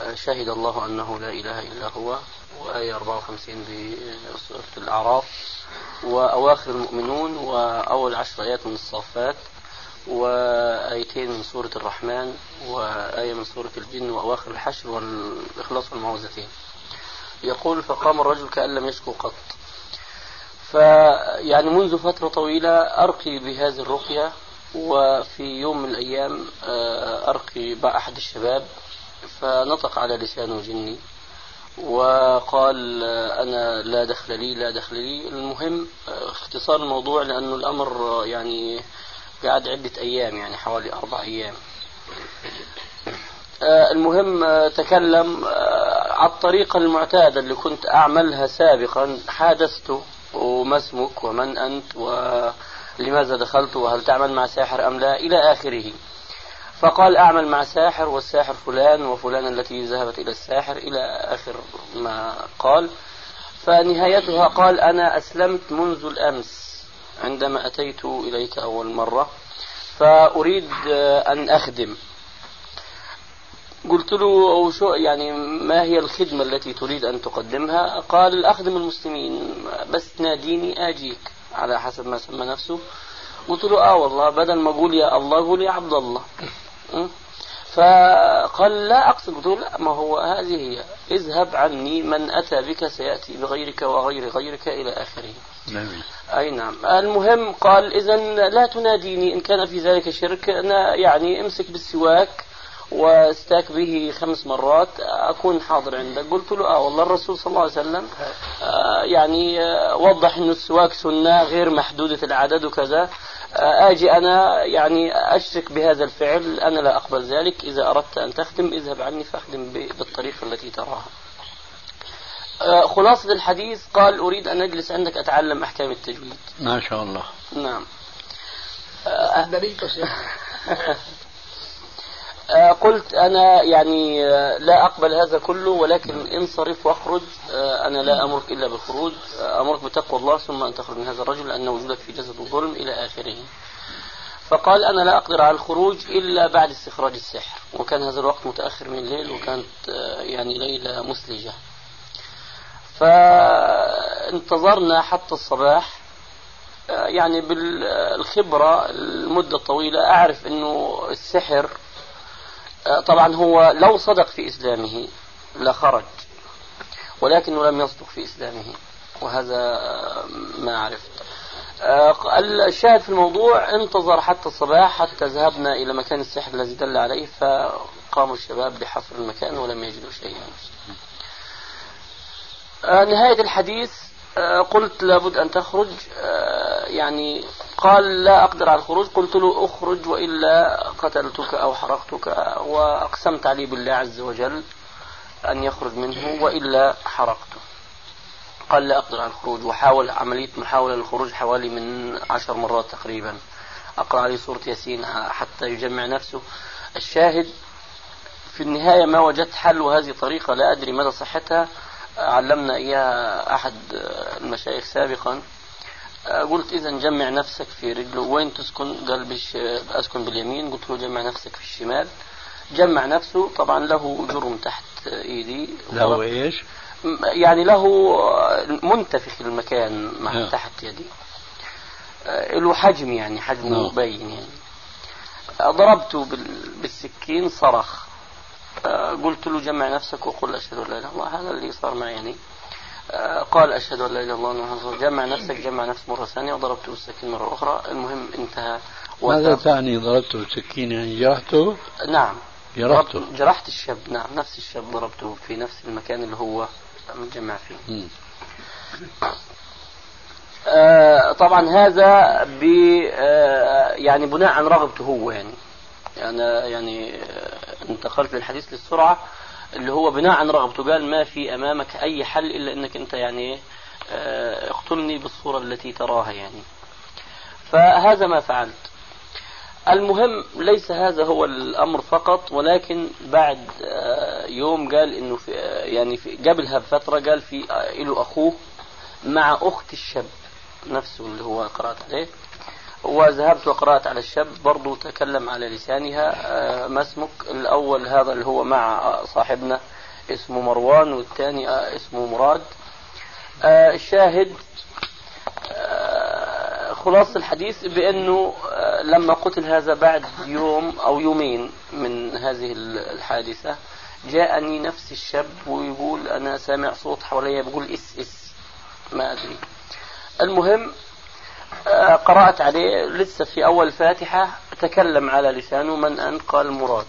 آه، شهد الله أنه لا إله إلا هو. وآية 54 بسورة الأعراف. وأواخر المؤمنون وأول عشر آيات من الصافات وآيتين من سورة الرحمن وآية من سورة الجن وأواخر الحشر والإخلاص والمعوذتين. يقول فقام الرجل كأن لم يشكو قط. فيعني منذ فترة طويلة أرقي بهذه الرقية وفي يوم من الأيام آه، أرقي أحد الشباب فنطق على لسانه جني. وقال آه، أنا لا دخل لي لا دخل لي. المهم آه، اختصار الموضوع لأنه الأمر يعني قعد عدة أيام يعني حوالي أربع أيام. المهم تكلم على الطريقة المعتادة اللي كنت أعملها سابقا. حادثته وما اسمك ومن أنت ولماذا دخلت وهل تعمل مع ساحر أم لا إلى آخره. فقال أعمل مع ساحر والساحر فلان وفلان التي ذهبت إلى الساحر إلى آخر ما قال. فنهايتها قال أنا أسلمت منذ الأمس عندما أتيت إليك أول مرة فأريد أن أخدم. قلت له شو يعني ما هي الخدمة التي تريد أن تقدمها؟ قال أخدم المسلمين بس ناديني آجيك على حسب ما سمى نفسه. قلت له آه والله بدل ما أقول يا الله قول يا عبد الله. فقال لا أقصد قلت لا ما هو هذه هي. اذهب عني من أتى بك سيأتي بغيرك وغير غيرك إلى آخره. نعم. أي نعم. المهم قال إذا لا تناديني إن كان في ذلك شرك أنا يعني أمسك بالسواك وأستاك به خمس مرات أكون حاضر عندك. قلت له آه والله الرسول صلى الله عليه وسلم آه يعني آه وضح أن السواك سنة غير محدودة العدد وكذا. آجي أنا يعني أشرك بهذا الفعل أنا لا أقبل ذلك. إذا أردت أن تخدم اذهب عني فاخدم بالطريقة التي تراها. آه، خلاصة الحديث قال أريد أن أجلس عندك أتعلم أحكام التجويد. ما شاء الله. نعم. آه، قلت أنا يعني آه، لا أقبل هذا كله ولكن انصرف واخرج. أنا لا أمرك إلا بالخروج. أمرك بتقوى الله ثم أن تخرج من هذا الرجل لأن وجودك في جسد الظلم إلى آخره. فقال أنا لا أقدر على الخروج إلا بعد استخراج السحر. وكان هذا الوقت متأخر من الليل وكانت يعني ليلة مسلجة. فانتظرنا حتى الصباح. يعني بالخبرة المدة الطويلة أعرف أنه السحر طبعا هو لو صدق في إسلامه لخرج ولكنه لم يصدق في إسلامه وهذا ما عرفت. الشاهد في الموضوع انتظر حتى الصباح حتى ذهبنا إلى مكان السحر الذي دل عليه فقاموا الشباب بحفر المكان ولم يجدوا شيئا. آه، نهاية الحديث آه، قلت لابد أن تخرج. آه، يعني قال لا أقدر على الخروج. قلت له أخرج وإلا قتلتك أو حرقتك وأقسمت عليه بالله عز وجل أن يخرج منه وإلا حرقته. قال لا أقدر على الخروج. وحاول عملية محاولة للخروج حوالي من عشر مرات تقريبا. أقرأ عليه سورة ياسين حتى يجمع نفسه. الشاهد في النهاية ما وجدت حل وهذه طريقة لا أدري مدى صحتها. علمنا إياها أحد المشايخ سابقا قلت إذا جمع نفسك في رجله وين تسكن؟ قال بش أسكن باليمين. قلت له جمع نفسك في الشمال. جمع نفسه طبعا له جرم تحت إيدي. له إيش؟ يعني له منتفخ المكان مع نعم. تحت يدي. له حجم يعني حجمه نعم. مبين يعني. ضربته بالسكين صرخ. قلت له جمع نفسك وقل أشهد أن لا إله إلا الله. هذا اللي صار معي يعني. آه، قال أشهد أن لا إله إلا الله جمع نفسك جمع نفسك مرة ثانية وضربته بالسكين مرة أخرى. المهم انتهى ماذا تعني ضربته بالسكين يعني جرحته؟ نعم. جرحته. جرحت الشاب. نعم نفس الشاب ضربته في نفس المكان اللي هو متجمع فيه. آه طبعا هذا ب آه يعني بناء عن رغبته هو يعني. أنا يعني انتقلت للحديث للسرعة اللي هو بناء عن رغبته قال ما في أمامك أي حل إلا أنك أنت يعني آه، اقتلني بالصورة التي تراها يعني. فهذا ما فعلت. المهم ليس هذا هو الأمر فقط ولكن بعد آه، يوم قال إنه في آه، يعني في قبلها بفترة قال في له أخوه مع أخت الشاب نفسه اللي هو قرأت عليه. وذهبت وقرأت على الشاب برضو تكلم على لسانها آه، ما اسمك؟ الأول هذا اللي هو مع صاحبنا اسمه مروان والثاني آه، اسمه مراد. آه، الشاهد خلاصة الحديث بأنه لما قتل هذا بعد يوم أو يومين من هذه الحادثة جاءني نفس الشاب ويقول أنا سامع صوت حواليا بيقول إس إس ما أدري. المهم قرأت عليه لسه في أول الفاتحة تكلم على لسانه من أنت قال مراد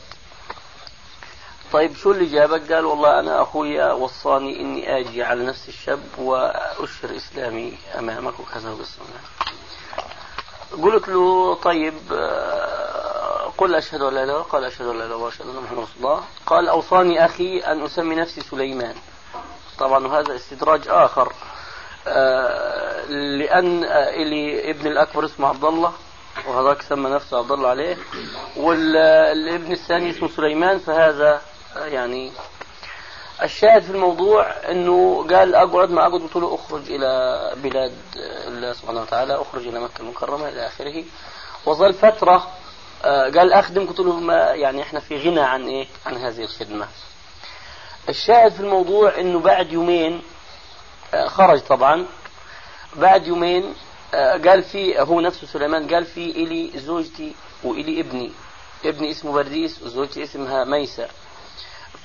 طيب شو اللي جابك؟ قال والله أنا أخوي وصاني إني آجي على نفس الشاب وأشهر إسلامي أمامك وكذا وقصة. قلت له طيب آه، قل أشهد أن لا إله قال أشهد أن لا إله وأشهد أن محمد رسول الله. قال أوصاني أخي أن أسمي نفسي سليمان. طبعا وهذا استدراج آخر. لأن إلي ابن الأكبر اسمه عبد الله وهذاك سمى نفسه عبد الله عليه. والابن الثاني اسمه سليمان فهذا يعني الشاهد في الموضوع إنه قال أقعد ما أقعد قلت له أخرج إلى بلاد الله سبحانه وتعالى أخرج إلى مكة المكرمة إلى آخره. وظل فترة آه، قال أخدم قلت له ما يعني إحنا في غنى عن إيه؟ عن هذه الخدمة. الشاهد في الموضوع إنه بعد يومين آه، خرج طبعا. بعد يومين آه، قال في هو نفسه سليمان قال في إلي زوجتي وإلي ابني. ابني اسمه برديس وزوجتي اسمها ميسة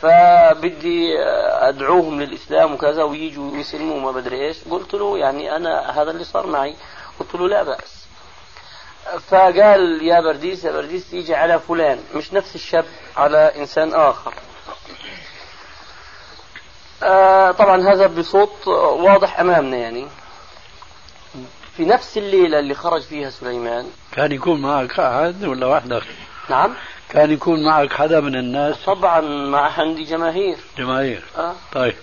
فبدي آه، أدعوهم للإسلام وكذا ويجوا ويسلموا ما بدري إيش. قلت له يعني أنا هذا اللي صار معي. قلت له لا بأس. فقال يا برديس يا برديس يجي على فلان. مش نفس الشاب على إنسان آخر. آه طبعا هذا بصوت واضح أمامنا يعني في نفس الليلة اللي خرج فيها سليمان كان يكون معك أحد ولا وحدك؟ نعم كان يكون معك حدا من الناس؟ طبعا مع عندي جماهير جماهير آه. طيب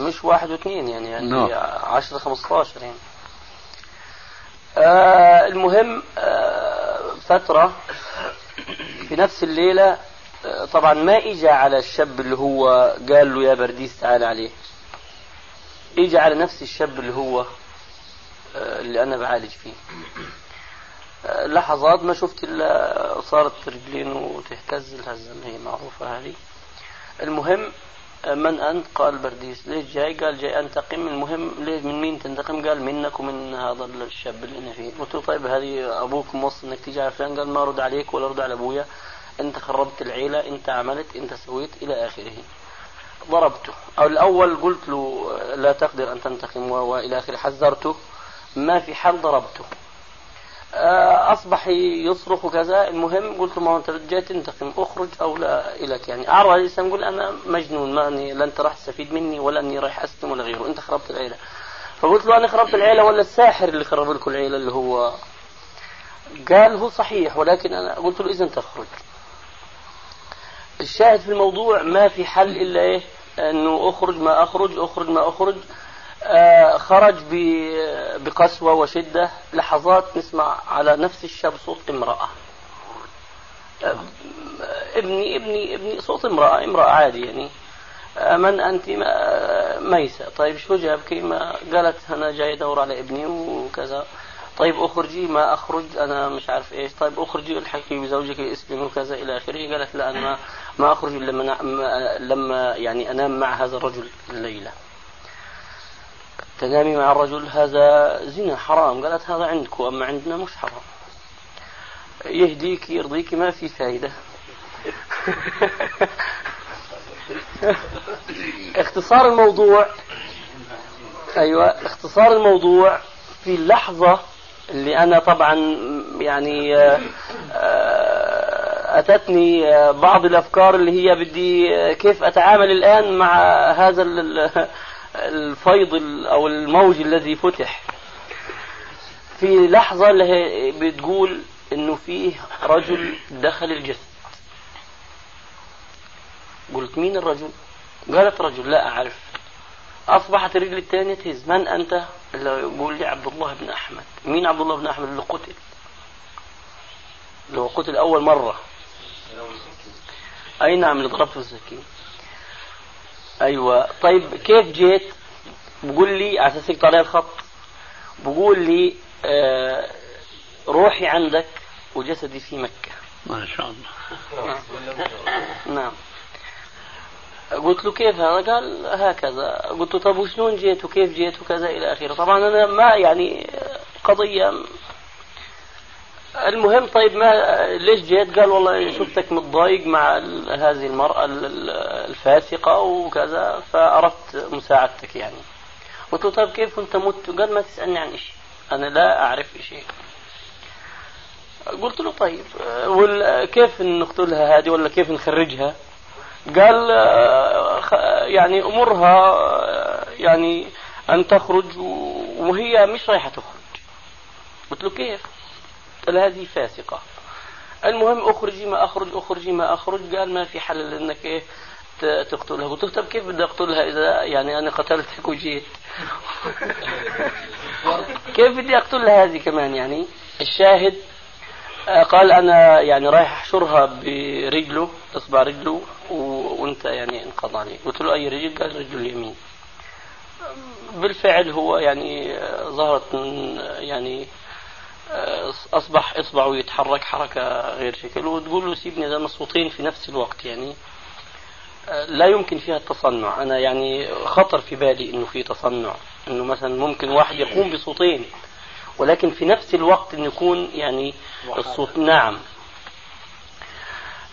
مش واحد واثنين يعني نعم. 10 15 يعني آه المهم آه فترة في نفس الليلة طبعا ما اجى على الشاب اللي هو قال له يا برديس تعال عليه. اجى على نفس الشاب اللي هو آه اللي أنا بعالج فيه. آه لحظات ما شفت إلا صارت رجلينه تهتز الهزة هي معروفة هذه. المهم من أنت؟ قال برديس. ليش جاي؟ قال جاي أنتقم. المهم ليه من مين تنتقم؟ قال منك ومن هذا الشاب اللي أنا فيه. قلت له طيب هذه أبوك موصي إنك تيجي على فلان؟ قال ما أرد عليك ولا أرد على أبويا. أنت خربت العيلة أنت عملت أنت سويت إلى آخره. ضربته. أو الأول قلت له لا تقدر أن تنتقم وإلى آخره. حذرته. ما في حل ضربته. آه، أصبح يصرخ وكذا المهم قلت له ما أنت جاي تنتقم أخرج أو لا الك يعني. أعرض على الإنسان يقول أنا مجنون ما أني لا أنت راح تستفيد مني ولا أني رايح اسلم ولا غيره. أنت خربت العيلة. فقلت له أنا خربت العيلة ولا الساحر اللي خرب لكم العيلة اللي هو؟ قال هو صحيح ولكن أنا قلت له إذا تخرج الشاهد في الموضوع ما في حل إلا إيه؟ أنه أخرج ما أخرج أخرج ما أخرج. آه، خرج بقسوة وشدة. لحظات نسمع على نفس الشاب صوت امرأة. آه، ابني ابني ابني صوت امرأة امرأة عادي يعني. آه، من أنت؟ ميسة. طيب شو جابك ما قالت أنا جاي أدور على ابني وكذا. طيب أخرجي ما أخرج أنا مش عارف إيش. طيب أخرجي الحقي بزوجك اسلمي وكذا إلى آخره. قالت لا أنا ما ما أخرج إلا لما لما يعني أنام مع هذا الرجل الليلة. تنامي مع الرجل هذا زنا حرام. قالت هذا عندك أما عندنا مش حرام. يهديك يرضيك ما في فائدة اختصار الموضوع أيوه اختصار الموضوع في اللحظة اللي أنا طبعا يعني آه، آه، أتتني آه، بعض الأفكار اللي هي بدي كيف أتعامل الآن مع هذا الفيض أو الموج الذي فتح. في لحظة اللي بتقول إنه فيه رجل دخل الجسد. قلت مين الرجل؟ قالت رجل لا أعرف. أصبحت الرجل الثانية تهز. من أنت؟ اللي يقول لي عبد الله بن أحمد. مين عبد الله بن أحمد؟ اللي قتل. اللي هو قتل أول مرة. أي نعم اللي ضربته السكين أيوه. طيب كيف جيت؟ بقول لي على أساس يقطع الخط. بقول لي آه روحي عندك وجسدي في مكة. ما شاء الله. نعم, نعم. قلت له كيف هذا؟ قال هكذا. قلت له طب وشلون جيت؟ وكيف جيت؟ وكذا إلى آخره. طبعا أنا ما يعني قضية المهم طيب ما ليش جيت؟ قال والله شفتك متضايق مع هذه المرأة الفاسقة وكذا فأردت مساعدتك يعني. قلت له طيب كيف كنت مت؟ قال ما تسألني عن شيء. أنا لا أعرف شيء. قلت له طيب كيف نقتلها هذه ولا كيف نخرجها؟ قال يعني أمرها يعني أن تخرج وهي مش رايحة تخرج. قلت له كيف؟ هذه فاسقة. المهم أخرجي ما أخرج أخرجي ما أخرج. قال ما في حل إنك إيه تقتلها. قلت له طب كيف بدي أقتلها إذا يعني أنا قتلتك وجيت؟ كيف بدي أقتلها هذه كمان يعني؟ الشاهد آه، قال أنا يعني رايح أحشرها برجله أصبع رجله وأنت يعني انقضى عليه قلت له أي رجل؟ قال رجل اليمين. بالفعل هو يعني آه، ظهرت يعني أصبح اصبعه يتحرك حركة غير شكل. وتقول له سيبني هذا مصوتين في نفس الوقت يعني. لا يمكن فيها التصنع. أنا يعني خطر في بالي إنه في تصنع. إنه مثلا ممكن واحد يقوم بصوتين. ولكن في نفس الوقت انه يكون يعني الصوت نعم.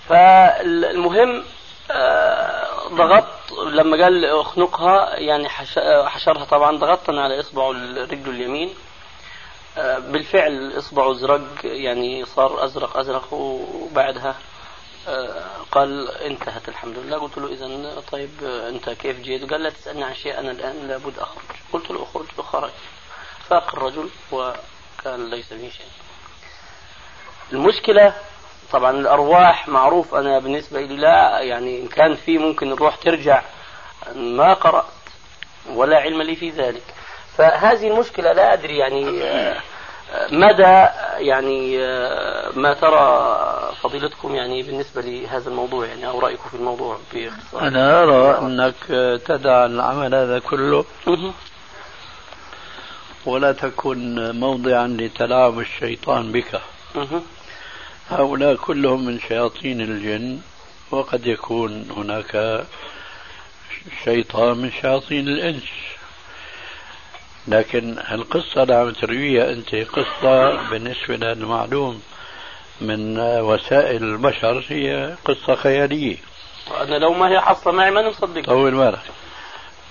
فالمهم آه، ضغطت لما قال اخنقها يعني حشرها طبعا ضغطت على إصبعه الرجل اليمين. بالفعل اصبعه ازرق يعني صار أزرق أزرق وبعدها آه، قال انتهت الحمد لله. قلت له اذا طيب أنت كيف جيت؟ قال لا تسألني عن شيء أنا الآن لابد أخرج. قلت له أخرج فخرج فاق الرجل وكان ليس به شيء. المشكلة طبعا الأرواح معروف أنا بالنسبة لي لا يعني إن كان في ممكن الروح ترجع ما قرأت ولا علم لي في ذلك. فهذه المشكلة لا أدري يعني مدى يعني ما ترى فضيلتكم يعني بالنسبة لهذا الموضوع يعني أو رأيكم في الموضوع باختصار أنا أرى أنك تدع العمل هذا كله ولا تكن موضعا لتلاعب الشيطان بك. هؤلاء كلهم من شياطين الجن وقد يكون هناك شيطان من شياطين الإنس. لكن القصة اللي عم ترويها أنت قصة بالنسبة للمعلوم من وسائل البشر هي قصة خيالية. وأنا لو ما هي حصة معي ما نصدق. طول بالك.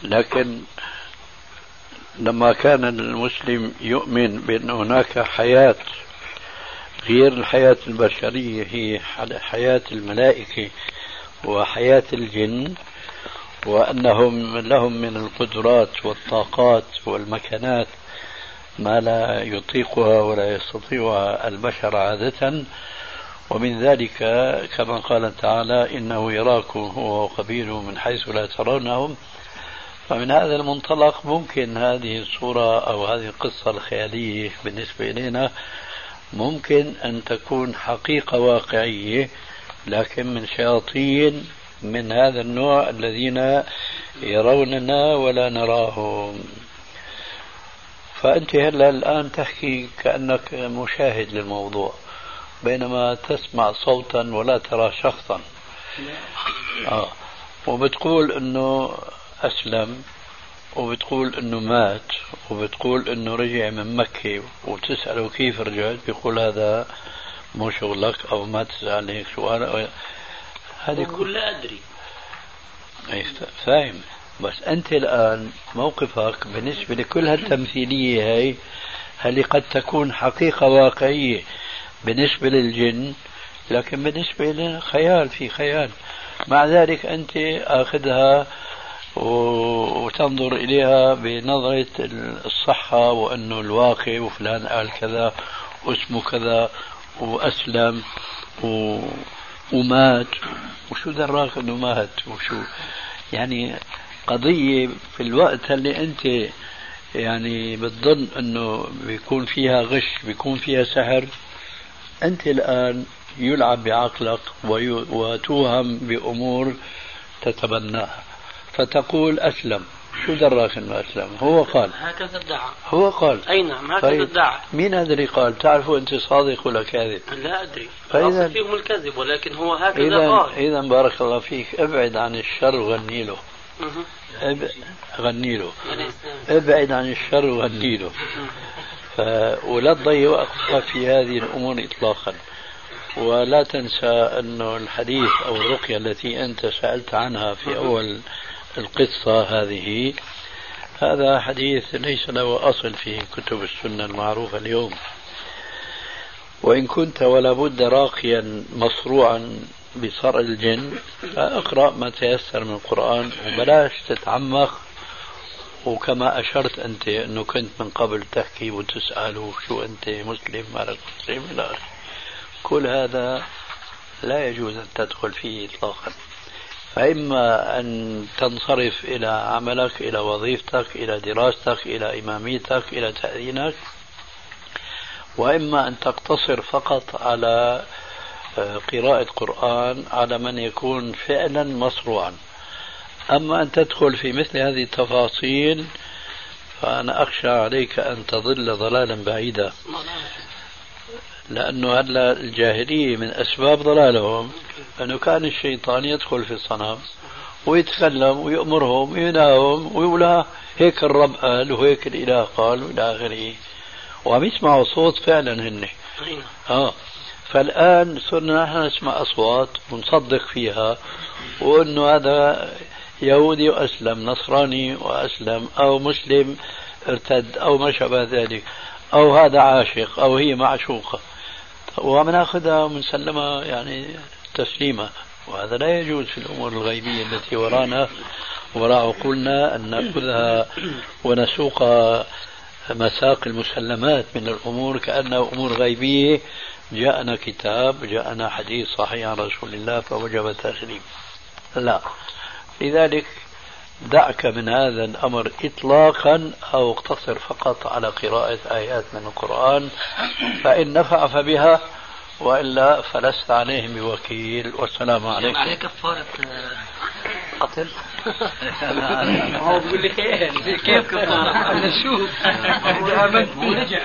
لكن لما كان المسلم يؤمن بأن هناك حياة غير الحياة البشرية هي حياة الملائكة وحياة الجن وأنهم لهم من القدرات والطاقات والمكانات ما لا يطيقها ولا يستطيعها البشر عادة. ومن ذلك كما قال تعالى إنه يراكم هو وقبيله من حيث لا ترونهم. فمن هذا المنطلق ممكن هذه الصورة أو هذه القصة الخيالية بالنسبة إلينا ممكن أن تكون حقيقة واقعية لكن من شياطين من هذا النوع الذين يروننا ولا نراهم. فأنت هلا الآن تحكي كأنك مشاهد للموضوع بينما تسمع صوتا ولا ترى شخصا. آه. وبتقول إنه أسلم وبتقول إنه مات وبتقول إنه رجع من مكة وتسأله كيف رجعت بيقول هذا مو شغلك أو ما تسأل هيك. سؤال هذه كلها أدري. فاهم. بس أنت الآن موقفك بالنسبة لكل هالتمثيلية هي هل قد تكون حقيقة واقعية بالنسبة للجن لكن بالنسبة لنا خيال في خيال. مع ذلك أنت أخذها وتنظر إليها بنظرة الصحة وأنه الواقع وفلان قال كذا واسمه كذا وأسلم و... ومات. وشو دراك أنه مات؟ وشو؟ يعني قضية في الوقت اللي أنت يعني بتظن أنه بيكون فيها غش بيكون فيها سحر أنت الآن يلعب بعقلك وتوهم بأمور تتبناها. فتقول أسلم. شو دراك إنه أسلم؟ هو قال. هكذا ادعى هو قال. أي نعم هكذا طيب. ادعى مين هذا اللي قال؟ تعرفوا أنت صادق ولا كاذب؟ لا أدري. فإذا فيهم الكذب ولكن هو هكذا إذن قال. إذا بارك الله فيك أبعد عن الشر وغني له أب... غني له أبعد عن الشر وغني له ف... ولا تضيع وقتك في هذه الأمور اطلاقا. ولا تنسى أنه الحديث أو الرقية التي أنت سألت عنها في أول القصة هذه. هذا حديث ليس له أصل في كتب السنة المعروفة اليوم. وإن كنت ولا بد راقيا مصروعا بصرع الجن فأقرأ ما تيسر من القرآن وبلاش تتعمق. وكما أشرت أنت أنه كنت من قبل تحكي وتسأل شو أنت مسلم مالك مسلم إلى آخره. كل هذا لا يجوز أن تدخل فيه إطلاقا. فإما أن تنصرف إلى عملك إلى وظيفتك إلى دراستك إلى إماميتك إلى تأذينك. وإما أن تقتصر فقط على آه، قراءة قرآن على من يكون فعلا مصروعا. أما أن تدخل في مثل هذه التفاصيل فأنا أخشى عليك أن تضل ضلالا بعيدا. لأنه هلا الجاهلية من أسباب ضلالهم أنه كان الشيطان يدخل في الصنم ويتكلم ويأمرهم وينهاهم ويقول هيك الرب قال وهيك الإله قال وإلى آخره. وعم يسمعوا صوت فعلا هن آه. فالآن صرنا نحن نسمع أصوات ونصدق فيها وأنه هذا يهودي وأسلم نصراني وأسلم أو مسلم ارتد أو ما شابه ذلك أو هذا عاشق أو هي معشوقة. وبناخذها وبنسلمها يعني تسليما وهذا لا يجوز في الأمور الغيبية التي ورانا. وراء عقولنا أن نأخذها ونسوق مساق المسلمات من الأمور كأنها أمور غيبية. جاءنا كتاب جاءنا حديث صحيح عن رسول الله فوجب تسليم لا. لذلك دعك من هذا الأمر إطلاقا أو اقتصر فقط على قراءة آيات من القرآن فإن نفع فبها وإلا فلست عليهم بوكيل. والسلام عليكم. عليه كفارة قتل هو بيقول لك إيه كيف كفارة نشوف امنت ورجع